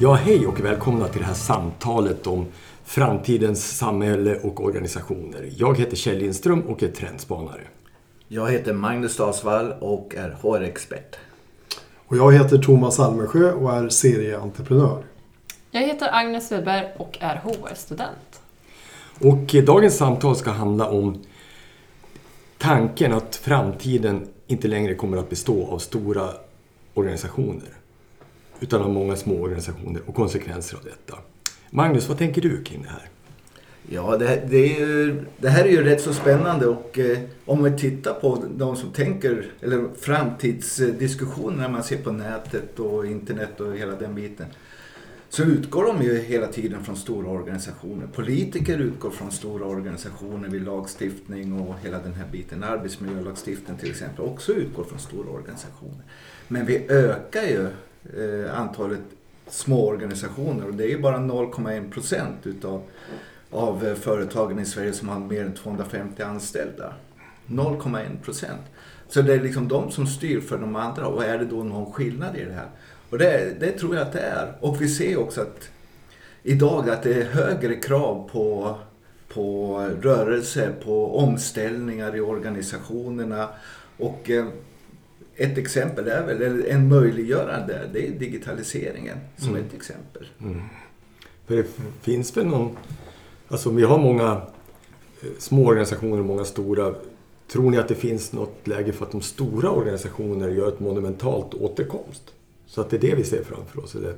Ja, hej och välkomna till det här samtalet om framtidens samhälle och organisationer. Jag heter Kjell Lindström och är trendspanare. Jag heter Magnus Dasvall och är HR-expert. Och jag heter Thomas Almersjö och är serieentreprenör. Jag heter Agnes Wedberg och är HR-student. Och dagens samtal ska handla om tanken att framtiden inte längre kommer att bestå av stora organisationer utan av många små organisationer och konsekvenser av detta. Magnus, vad tänker du kring det här? Ja, det, det, ju, det här är ju rätt så spännande och eh, om vi tittar på de som tänker, eller framtidsdiskussioner när man ser på nätet och internet och hela den biten. Så utgår de ju hela tiden från stora organisationer. Politiker utgår från stora organisationer vid lagstiftning och hela den här biten. Arbetsmiljölagstiftningen till exempel också utgår från stora organisationer. Men vi ökar ju eh, antalet små organisationer och det är ju bara 0,1 procent utav av eh, företagen i Sverige som har mer än 250 anställda. 0,1 procent. Så det är liksom de som styr för de andra och är det då någon skillnad i det här? Och det, det tror jag att det är. Och vi ser också att idag att det är högre krav på, på rörelse, på omställningar i organisationerna. Och eh, ett exempel är väl, en möjliggörande, det är digitaliseringen som mm. ett exempel. Mm. För det finns väl någon, alltså vi har många eh, små organisationer och många stora. Tror ni att det finns något läge för att de stora organisationerna gör ett monumentalt återkomst? Så att det är det vi ser framför oss? Är det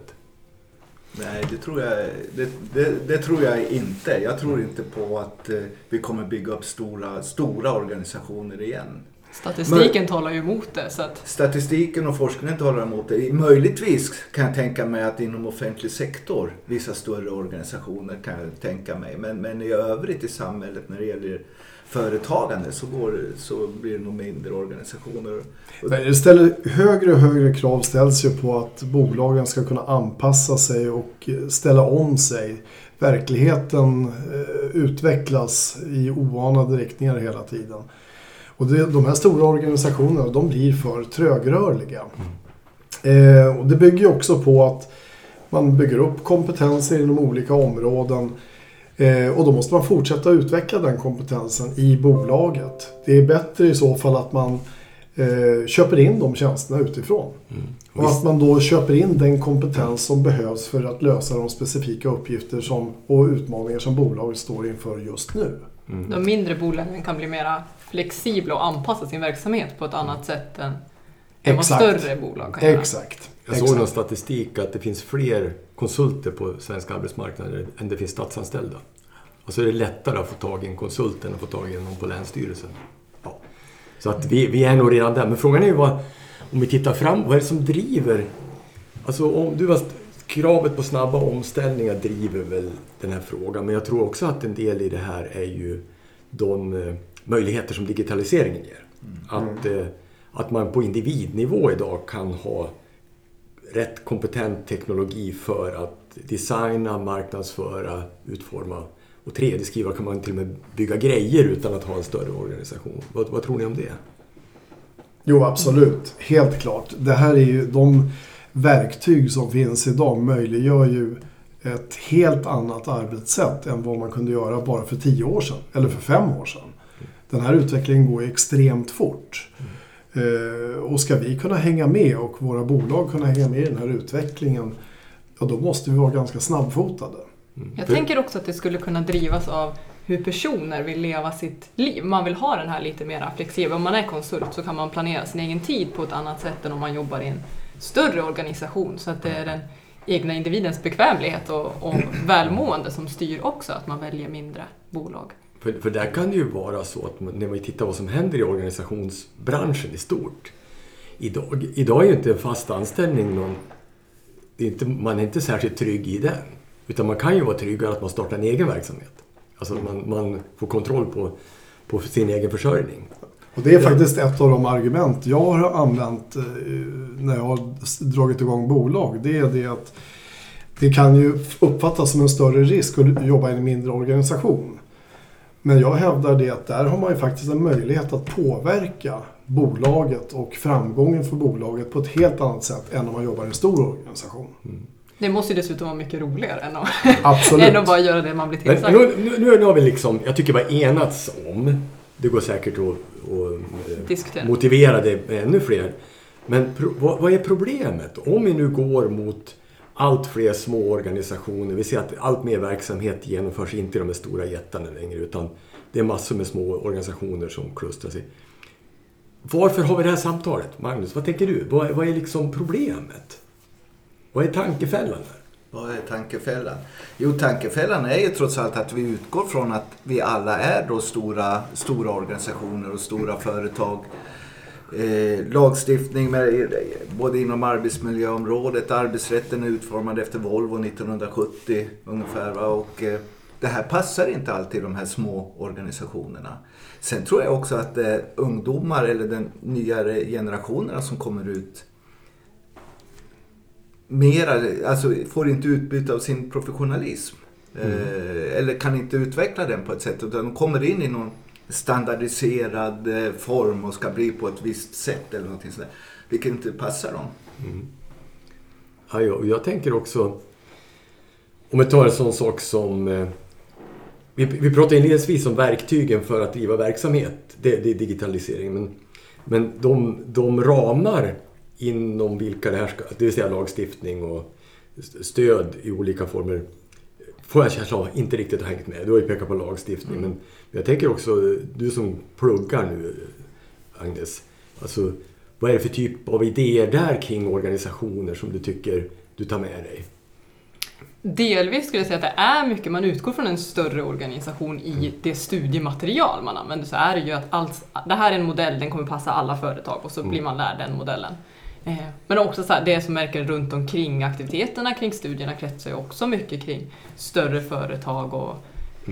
Nej, det tror, jag, det, det, det, tror jag inte. Jag tror inte på att eh, vi kommer bygga upp stora, stora organisationer igen. Statistiken Men, talar ju emot det. Så att... Statistiken och forskningen talar emot det. Möjligtvis kan jag tänka mig att inom offentlig sektor, vissa större organisationer kan jag tänka mig. Men, men i övrigt i samhället när det gäller företagande så, går, så blir det nog mindre organisationer. Men det ställer högre och högre krav ställs ju på att bolagen ska kunna anpassa sig och ställa om sig. Verkligheten eh, utvecklas i oanade riktningar hela tiden. Och det, de här stora organisationerna de blir för trögrörliga. Mm. Eh, och det bygger ju också på att man bygger upp kompetenser inom olika områden. Eh, och då måste man fortsätta utveckla den kompetensen i bolaget. Det är bättre i så fall att man eh, köper in de tjänsterna utifrån. Mm. Och, och att man då köper in den kompetens som behövs för att lösa de specifika uppgifter som, och utmaningar som bolaget står inför just nu. Mm. De mindre bolagen kan bli mera flexibla och anpassa sin verksamhet på ett annat sätt än, än vad större bolag kan göra. Exakt. Jag såg någon statistik att det finns fler konsulter på svenska arbetsmarknaden än det finns statsanställda. Och så är det lättare att få tag i en konsult än att få tag i någon på Länsstyrelsen. Ja. Så att vi, vi är nog redan där. Men frågan är ju vad, om vi tittar fram, vad är det som driver... Alltså om du var, kravet på snabba omställningar driver väl den här frågan. Men jag tror också att en del i det här är ju de eh, möjligheter som digitaliseringen ger. Mm. Att, eh, att man på individnivå idag kan ha rätt kompetent teknologi för att designa, marknadsföra, utforma och 3D-skriva kan man till och med bygga grejer utan att ha en större organisation. Vad, vad tror ni om det? Jo, absolut. Helt klart. Det här är ju de verktyg som finns idag möjliggör ju ett helt annat arbetssätt än vad man kunde göra bara för tio år sedan eller för fem år sedan. Den här utvecklingen går extremt fort. Mm. Och ska vi kunna hänga med och våra bolag kunna hänga med i den här utvecklingen, ja då måste vi vara ganska snabbfotade. Mm. Jag tänker också att det skulle kunna drivas av hur personer vill leva sitt liv. Man vill ha den här lite mer flexibla. Om man är konsult så kan man planera sin egen tid på ett annat sätt än om man jobbar i en större organisation. Så att det är den egna individens bekvämlighet och, och välmående som styr också att man väljer mindre bolag. För, för där kan det ju vara så att när vi tittar vad som händer i organisationsbranschen i stort. Idag, idag är ju inte en fast anställning någon... Är inte, man är inte särskilt trygg i den. Utan man kan ju vara tryggare att man startar en egen verksamhet. Alltså man, man får kontroll på, på sin egen försörjning. Och det är faktiskt ett av de argument jag har använt eh, när jag har dragit igång bolag. Det är det att det kan ju uppfattas som en större risk att jobba i en mindre organisation. Men jag hävdar det att där har man ju faktiskt en möjlighet att påverka bolaget och framgången för bolaget på ett helt annat sätt än om man jobbar i en stor organisation. Det måste ju dessutom vara mycket roligare än att, än att bara göra det man blir tillsagd. nu, nu, nu har vi liksom, jag tycker vi har enats om, det går säkert att, att eh, Diskutera. motivera det med ännu fler. Men pro, vad, vad är problemet? Om vi nu går mot allt fler små organisationer, vi ser att allt mer verksamhet genomförs inte i de här stora jättarna längre utan det är massor med små organisationer som klustrar sig. Varför har vi det här samtalet? Magnus, vad tänker du? Vad, vad är liksom problemet? Vad är tankefällan? Här? Vad är tankefällan? Jo, tankefällan är ju trots allt att vi utgår från att vi alla är då stora, stora organisationer och stora företag. Eh, lagstiftning med, både inom arbetsmiljöområdet, arbetsrätten är utformad efter Volvo 1970 ungefär. Va? Och, eh, det här passar inte alltid de här små organisationerna. Sen tror jag också att eh, ungdomar eller den nyare generationerna som kommer ut mera, alltså får inte utbyte av sin professionalism. Eh, eller kan inte utveckla den på ett sätt. Utan de kommer in i någon standardiserad eh, form och ska bli på ett visst sätt eller någonting sådär. Vilket inte passar dem. Mm. Ja, jag, jag tänker också... Om vi tar en sån sak som... Eh, vi, vi pratade inledningsvis om verktygen för att driva verksamhet. Det, det är digitalisering. Men, men de, de ramar inom vilka det här ska... Det vill säga lagstiftning och stöd i olika former. Får jag känslan av inte riktigt har hängt med. Du har ju pekat på lagstiftning. Men jag tänker också, du som pluggar nu, Agnes. Alltså, vad är det för typ av idéer där kring organisationer som du tycker du tar med dig? Delvis skulle jag säga att det är mycket, man utgår från en större organisation i det studiematerial man använder. Så är det ju att allt, det här är en modell, den kommer passa alla företag och så blir man lärd den modellen. Eh, Men också så här, det som märker runt omkring aktiviteterna kring studierna kretsar ju också mycket kring större företag och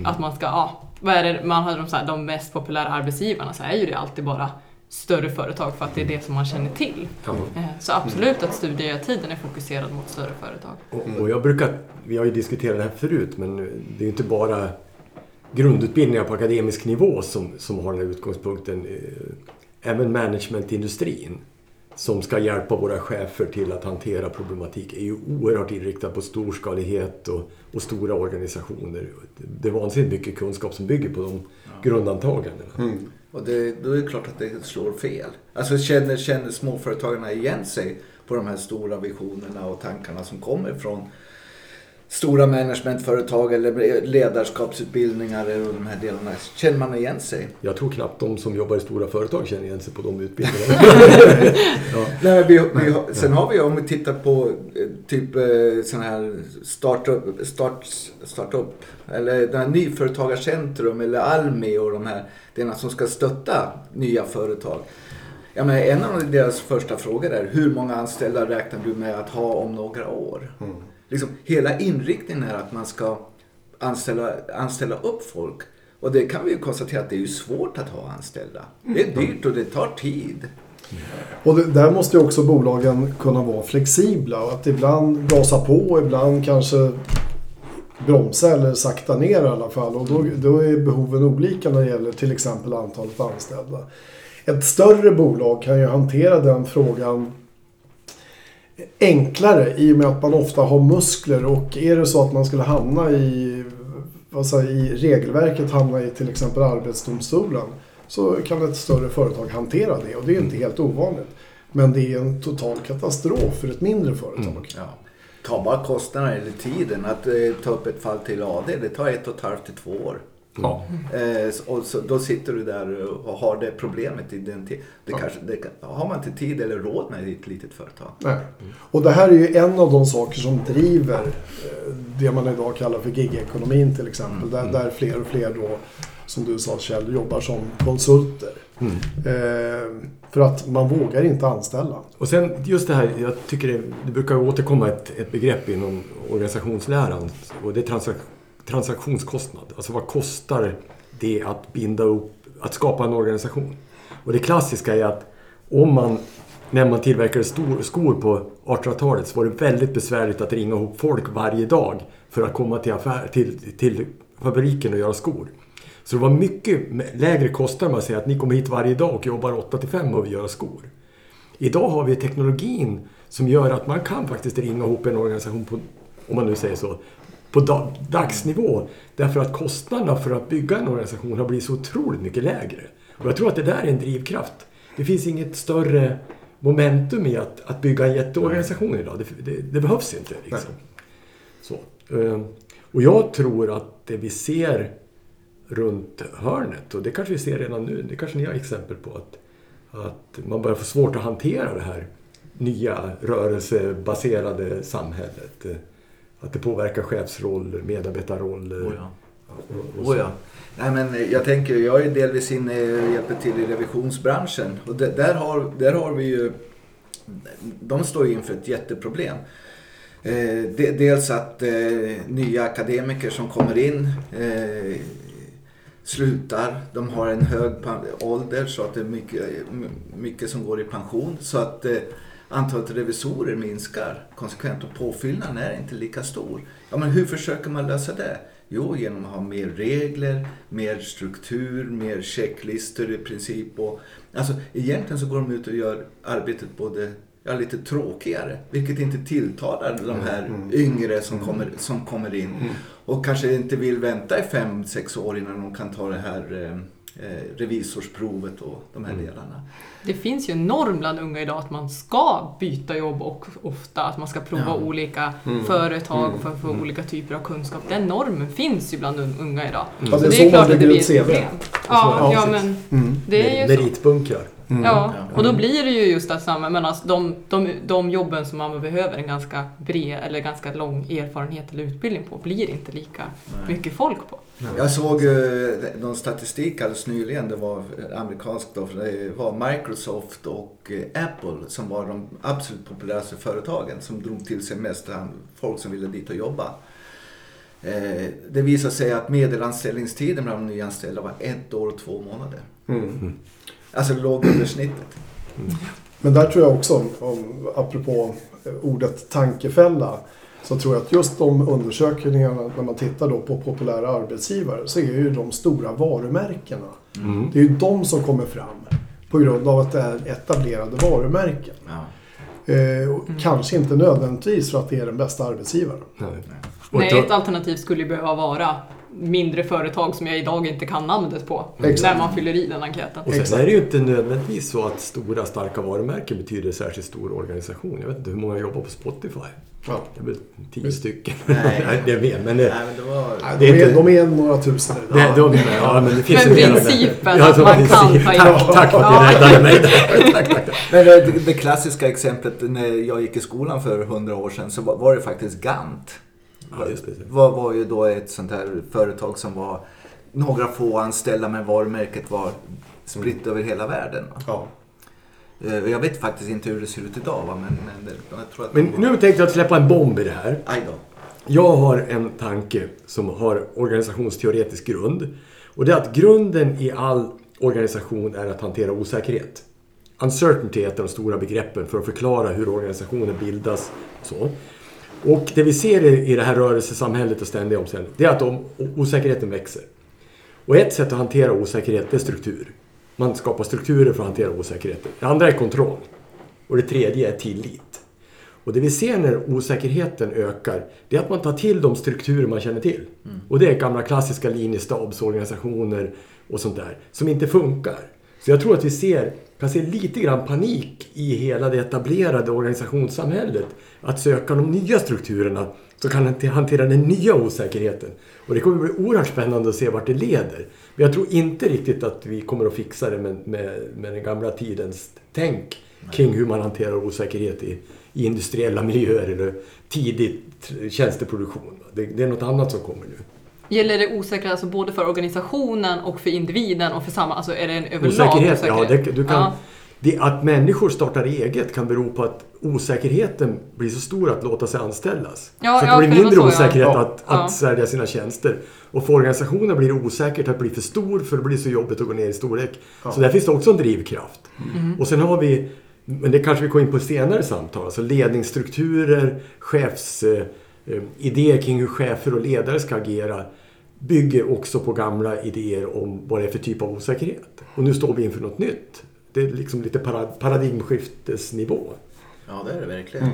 att man ska, ja, vad är det, man har de, så här, de mest populära arbetsgivarna så är ju det alltid bara större företag för att det är det som man känner till. Eh, Så absolut att studietiden är fokuserad mot större företag. Och, och jag brukar, vi har ju diskuterat det här förut, men det är ju inte bara grundutbildningar på akademisk nivå som, som har den här utgångspunkten. Eh, Även managementindustrin som ska hjälpa våra chefer till att hantera problematik är ju oerhört inriktad på storskalighet och, och stora organisationer. Det är vansinnigt mycket kunskap som bygger på de grundantagandena. Och det, då är det klart att det slår fel. Alltså känner, känner småföretagarna igen sig på de här stora visionerna och tankarna som kommer från stora managementföretag eller ledarskapsutbildningar och de här delarna. Känner man igen sig? Jag tror knappt de som jobbar i stora företag känner igen sig på de utbildningarna. ja. Nej, vi, vi, sen har vi om vi tittar på eh, typ eh, sån här startup, start, startup eller den här nyföretagarcentrum eller Almi och de här delarna som ska stötta nya företag. Ja, men en av deras första frågor är hur många anställda räknar du med att ha om några år? Liksom, hela inriktningen är att man ska anställa, anställa upp folk. Och det kan vi ju konstatera att det är svårt att ha anställda. Det är dyrt och det tar tid. Och det, där måste ju också bolagen kunna vara flexibla. Och att ibland gasa på och ibland kanske bromsa eller sakta ner i alla fall. Och då, då är behoven olika när det gäller till exempel antalet anställda. Ett större bolag kan ju hantera den frågan enklare i och med att man ofta har muskler och är det så att man skulle hamna i, vad säger, i regelverket, hamna i till exempel Arbetsdomstolen så kan ett större företag hantera det och det är inte helt ovanligt. Men det är en total katastrof för ett mindre företag. Mm, ja. Ta bara kostnaderna eller tiden. Att eh, ta upp ett fall till AD, det tar ett och ett halvt till två år. Ja. Eh, så- och så, då sitter du där och har det problemet i den. Det kanske, det har man inte tid eller råd med i ett litet företag. Nej. Och det här är ju en av de saker som driver eh, det man idag kallar för gig-ekonomin till exempel. Där, där fler och fler då, som du sa Kjell, jobbar som konsulter. Mm. Eh, för att man vågar inte anställa. Och sen just det här, jag tycker det, det brukar återkomma ett, ett begrepp inom organisationsläran och det är transak, transaktionskostnad. Alltså vad kostar det att binda upp, att skapa en organisation? Och det klassiska är att om man, när man tillverkade stor, skor på 1800-talet så var det väldigt besvärligt att ringa ihop folk varje dag för att komma till, affär, till, till fabriken och göra skor. Så det var mycket lägre kostnader man säger att ni kommer hit varje dag och jobbar 8 till 5 och gör skor. Idag har vi teknologin som gör att man kan faktiskt ringa ihop en organisation på, om man nu säger så, på dag, dagsnivå. Därför att kostnaderna för att bygga en organisation har blivit så otroligt mycket lägre. Och jag tror att det där är en drivkraft. Det finns inget större momentum i att, att bygga en jätteorganisation idag. Det, det, det behövs inte. Liksom. Så. Ehm, och jag tror att det vi ser runt hörnet, och det kanske vi ser redan nu, det kanske ni har exempel på, att, att man börjar få svårt att hantera det här nya rörelsebaserade samhället. Att det påverkar chefsroller, medarbetarroller. Oh ja. Och, och oh ja. Nej, men jag tänker, jag är delvis inne och hjälper till i revisionsbranschen. Och det, där, har, där har vi ju... De står ju inför ett jätteproblem. Eh, dels att eh, nya akademiker som kommer in eh, slutar. De har en hög ålder så att det är mycket, mycket som går i pension. Så att eh, antalet revisorer minskar konsekvent och påfyllnaden är inte lika stor. Ja, men hur försöker man lösa det? Jo, genom att ha mer regler, mer struktur, mer checklistor i princip. Och, alltså, egentligen så går de ut och gör arbetet både ja, lite tråkigare. Vilket inte tilltalar de här mm. mm. yngre som, mm. kommer, som kommer in. Mm. Och kanske inte vill vänta i fem, sex år innan de kan ta det här eh, revisorsprovet och de här mm. delarna. Det finns ju en norm bland unga idag att man ska byta jobb och ofta att man ska prova ja. olika mm. företag mm. för att få mm. olika typer av kunskap. Den normen finns ju bland unga idag. Mm. Ja, det är, så, det är klart att det blir ett problem. Ja, ja, men mm. det är ju. Meritbunkrar. Mm. Ja, och då blir det ju just att samma, men alltså de, de, de jobben som man behöver en ganska bred eller ganska lång erfarenhet eller utbildning på blir inte lika Nej. mycket folk på. Jag såg uh, någon statistik alldeles nyligen, det var amerikanskt då, det var Microsoft och uh, Apple som var de absolut populäraste företagen som drog till sig mest folk som ville dit och jobba. Uh, det visade sig att medelanställningstiden bland de nyanställda var ett år och två månader. Mm. Alltså låg under snittet. Mm. Men där tror jag också, om, apropå ordet tankefälla, så tror jag att just de undersökningarna när man tittar då på populära arbetsgivare så är ju de stora varumärkena. Mm. Det är ju de som kommer fram på grund av att det är etablerade varumärken. Ja. Eh, mm. Kanske inte nödvändigtvis för att det är den bästa arbetsgivaren. Nej. Nej, ett alternativ skulle ju behöva vara mindre företag som jag idag inte kan namnet på. Exakt. När man fyller i den enkäten. Och sen Exakt. är det ju inte nödvändigtvis så att stora starka varumärken betyder särskilt stor organisation. Jag vet inte hur många jobbar på Spotify. Ja. Det är väl tio stycken. Nej, det är mer. Men det, Nej, men det var... det är, de är några tusen. Det, ja. De, ja, men det finns men en principen att man kan ta. Tack, tack för att ni räddade mig tack, tack, Men det, det, klassiska exemplet när jag gick i skolan för hundra år sedan så var det faktiskt Gant. Ja, just det. Var, var ju då ett sånt här företag som var några få anställda men varumärket var spritt mm. över hela världen. Ja. Eh, jag vet faktiskt inte hur det ser ut idag. Men, men, jag tror att men var... nu tänkte jag släppa en bomb i det här. Aj då. Jag har en tanke som har organisationsteoretisk grund. Och det är att grunden i all organisation är att hantera osäkerhet. Uncertainty är ett av de stora begreppen för att förklara hur organisationer bildas. Så. Och det vi ser i det här rörelsesamhället och ständiga omställningar, det är att osäkerheten växer. Och ett sätt att hantera osäkerhet är struktur. Man skapar strukturer för att hantera osäkerheten. Det andra är kontroll. Och det tredje är tillit. Och det vi ser när osäkerheten ökar, det är att man tar till de strukturer man känner till. Mm. Och det är gamla klassiska linjestabsorganisationer och sånt där, som inte funkar. Så jag tror att vi ser, kan se lite grann panik i hela det etablerade organisationssamhället. Att söka de nya strukturerna som kan hantera den nya osäkerheten. Och det kommer bli oerhört spännande att se vart det leder. Men jag tror inte riktigt att vi kommer att fixa det med, med, med den gamla tidens tänk kring hur man hanterar osäkerhet i, i industriella miljöer eller tidig tjänsteproduktion. Det, det är något annat som kommer nu. Gäller det osäkerhet alltså både för organisationen och för individen och för samma, alltså är det en överlag osäkerhet? osäkerhet? Ja, det, du kan, ja. Det, att människor startar eget kan bero på att osäkerheten blir så stor att låta sig anställas. Ja, så att det blir mindre så, osäkerhet ja. att, att sälja sina tjänster. Och för organisationer blir det osäkert att bli för stor för det blir så jobbigt att gå ner i storlek. Så där finns det också en drivkraft. Mm. Och sen har vi, men det kanske vi kommer in på senare samtal, alltså ledningsstrukturer, chefsidéer eh, eh, kring hur chefer och ledare ska agera bygger också på gamla idéer om vad det är för typ av osäkerhet. Och nu står vi inför något nytt. Det är liksom lite parad- paradigmskiftesnivå. Ja, det är det verkligen.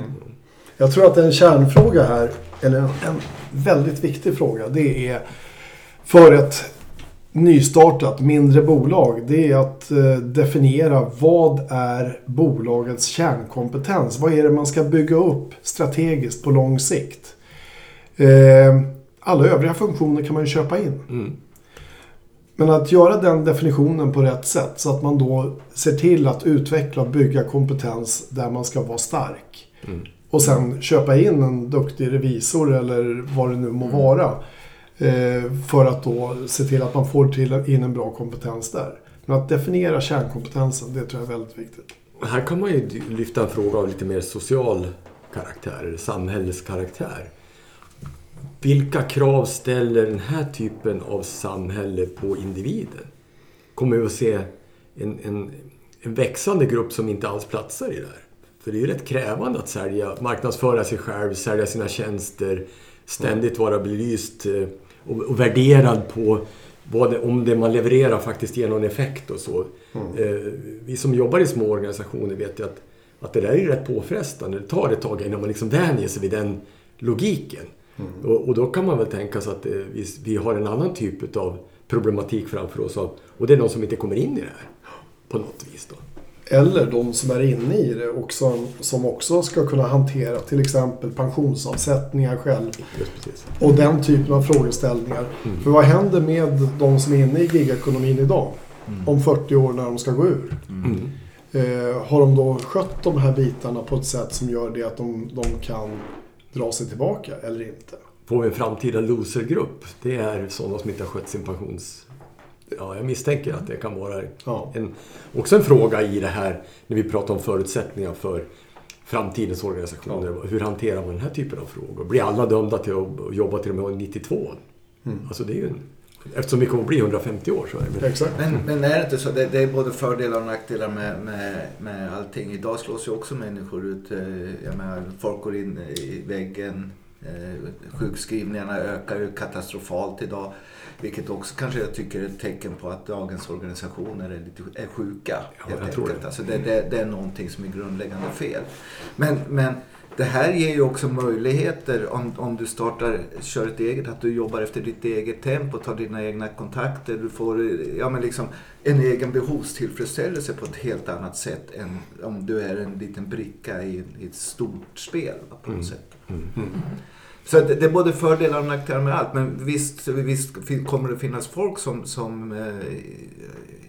Jag tror att en kärnfråga här, eller en, en väldigt viktig fråga, det är för ett nystartat mindre bolag, det är att eh, definiera vad är bolagets kärnkompetens? Vad är det man ska bygga upp strategiskt på lång sikt? Eh, alla övriga funktioner kan man ju köpa in. Mm. Men att göra den definitionen på rätt sätt så att man då ser till att utveckla och bygga kompetens där man ska vara stark. Mm. Och sen köpa in en duktig revisor eller vad det nu må vara. Eh, för att då se till att man får till in en bra kompetens där. Men att definiera kärnkompetensen, det tror jag är väldigt viktigt. Här kan man ju lyfta en fråga av lite mer social karaktär, eller samhällskaraktär. Vilka krav ställer den här typen av samhälle på individen? Kommer vi att se en, en, en växande grupp som inte alls platsar i det här? För det är ju rätt krävande att sälja, marknadsföra sig själv, sälja sina tjänster, ständigt vara belyst eh, och, och värderad på det, om det man levererar faktiskt ger någon effekt och så. Eh, vi som jobbar i små organisationer vet ju att, att det där är rätt påfrestande. Det tar ett tag innan man liksom vänjer sig vid den logiken. Och, och då kan man väl tänka sig att eh, vi, vi har en annan typ av problematik framför oss. av- Och det är de som inte kommer in i det här. På något vis då. Eller de som är inne i det och som, som också ska kunna hantera till exempel pensionsavsättningar själv. Och den typen av frågeställningar. För vad händer med de som är inne i gigekonomin idag? Om 40 år när de ska gå ur. Mm. Eh, har de då skött de här bitarna på ett sätt som gör det att de, de kan dra sig tillbaka eller inte? Får vi en framtida losergrupp? Det är sådana som inte har skött sin pensions... Ja, jag misstänker att det kan vara Ja. en, också en fråga i det här när vi pratar om förutsättningar för framtidens organisationer. Hur hanterar man den här typen av frågor? Blir alla dömda till att jobba till och med 92? Alltså det är ju en, eftersom vi kommer att bli 150 år så är det. Exakt. Men, men är det inte så? Det, det är både fördelar och nackdelar med, med, med allting. Idag slås ju också människor ut. eh, Jag menar, folk går in i väggen. Eh, Sjukskrivningarna ökar ju katastrofalt idag. Vilket också kanske jag tycker är ett tecken på att dagens organisationer är, lite, är sjuka. Ja, jag tror det. Alltså det, det, det är någonting som är grundläggande fel. Men, men det här ger ju också möjligheter om, om du startar, kör ett eget, att du jobbar efter ditt eget tempo, tar dina egna kontakter. Du får ja, men liksom en egen behovstillfredsställelse på ett helt annat sätt än om du är en liten bricka i, i ett stort spel på något Mm. sätt. Mm. Så det, det är både fördelar och nackdelar med allt. Men visst, visst kommer det finnas folk som, som eh,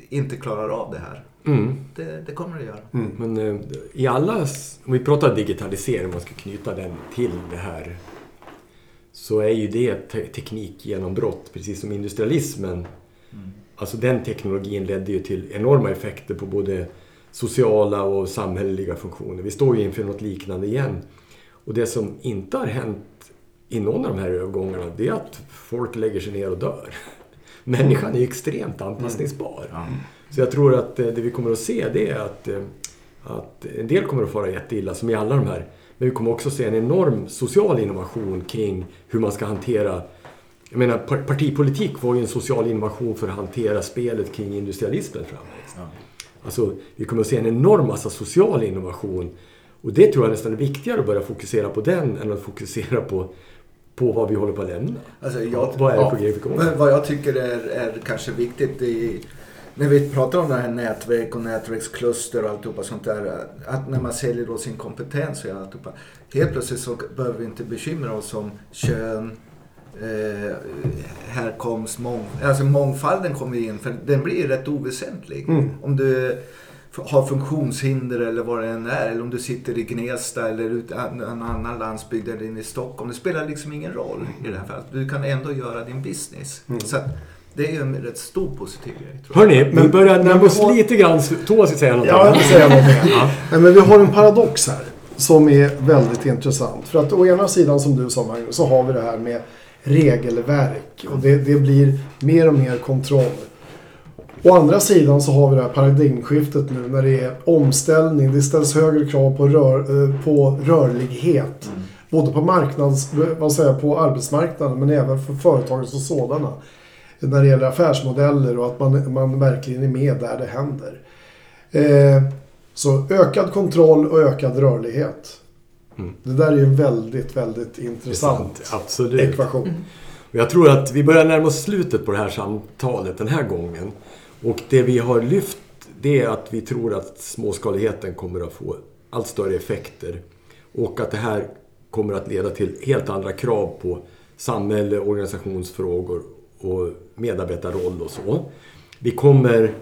inte klarar av det här. Mm. Det, det kommer det göra. Men eh, i alla, om vi pratar digitalisering, om man ska knyta den till det här, så är ju det te- teknikgenombrott, precis som industrialismen. Alltså den teknologin ledde ju till enorma effekter på både sociala och samhälleliga funktioner. Vi står ju inför något liknande igen. Och det som inte har hänt i någon av de här övergångarna, det är att folk lägger sig ner och dör. Människan är extremt anpassningsbar. Så jag tror att eh, det vi kommer att se det är att, eh, att en del kommer att fara jätteilla, som i alla de här. Men vi kommer också se en enorm social innovation kring hur man ska hantera jag menar, par- partipolitik var ju en social innovation för att hantera spelet kring industrialismen framväxt. Alltså, vi kommer att se en enorm massa social innovation. Och det tror jag nästan är viktigare att börja fokusera på den än att fokusera på, på vad vi håller på att lämna. Alltså jag, vad är det ja, vi kommer men Vad jag tycker är, är kanske viktigt i, när vi pratar om det här nätverk och nätverkskluster och alltihopa sånt där. Att när man säljer då sin kompetens och alltihopa. Helt plötsligt så behöver vi inte bekymra oss om kön, eh, härkomst, mång, alltså mångfalden kommer in för den blir rätt oväsentlig. Mm. Om du har funktionshinder eller vad det än är. Eller om du sitter i Gnesta eller ut en annan landsbygd eller inne i Stockholm. Det spelar liksom ingen roll i det här fallet. Du kan ändå göra din business. Så att det är ju en rätt stor positiv grej. Hörni, vi Men- börjar men närma vi oss har- lite grann. Thomas vill säga någonting. Ja, jag vill säga någonting. Ja. Nej, men vi har en paradox här som är väldigt intressant. För att å ena sidan som du sa Magnus så har vi det här med regelverk och det, det blir mer och mer kontroll. Å andra sidan så har vi det här paradigmskiftet nu när det är omställning. Det ställs högre krav på, rör, eh, på rörlighet. Både på, marknads, vad säger, jag, på arbetsmarknaden men även för företagen som sådana. När det gäller affärsmodeller och att man, man verkligen är med där det händer. Eh, så ökad kontroll och ökad rörlighet. Mm. Det där är ju en väldigt, väldigt intressant absolut. ekvation. Och jag tror att vi börjar närma oss slutet på det här samtalet den här gången. Och det vi har lyft det är att vi tror att småskaligheten kommer att få allt större effekter. Och att det här kommer att leda till helt andra krav på samhälle, organisationsfrågor och medarbetarroll och så. Vi kommer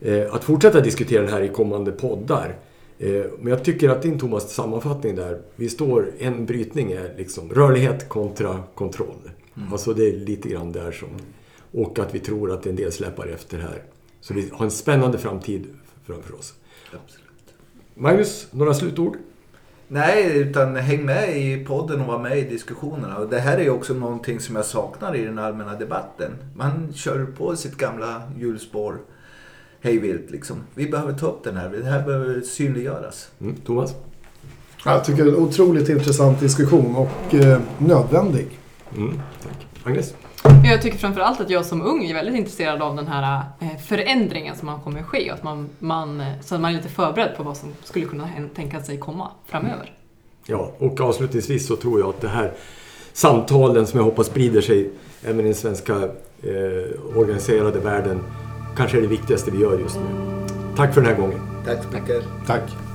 eh, att fortsätta diskutera det här i kommande poddar. Eh, men jag tycker att din Thomas sammanfattning där, vi står, en brytning är liksom rörlighet kontra kontroll. Alltså det är lite grann där som... Och att vi tror att en del släpar efter här. Så vi har en spännande framtid framför oss. Absolut. Magnus, några slutord? Nej, utan häng med i podden och var med i diskussionerna. Och det här är ju också någonting som jag saknar i den allmänna debatten. Man kör på sitt gamla hjulspår hejvilt liksom. Vi behöver ta upp den här. Det här behöver synliggöras. Mm, Thomas? Jag tycker det är en otroligt intressant diskussion och eh, nödvändig. Mm, tack. Agnes? Jag tycker framförallt att jag som ung är väldigt intresserad av den här eh, förändringen som man kommer ske. Att man, man, eh, så att man är lite förberedd på vad som skulle kunna tänka sig komma framöver. Ja, och avslutningsvis så tror jag att det här samtalen som jag hoppas sprider sig även i den svenska eh, organiserade världen kanske är det viktigaste vi gör just nu. Tack för den här gången. Tack så mycket. Tack.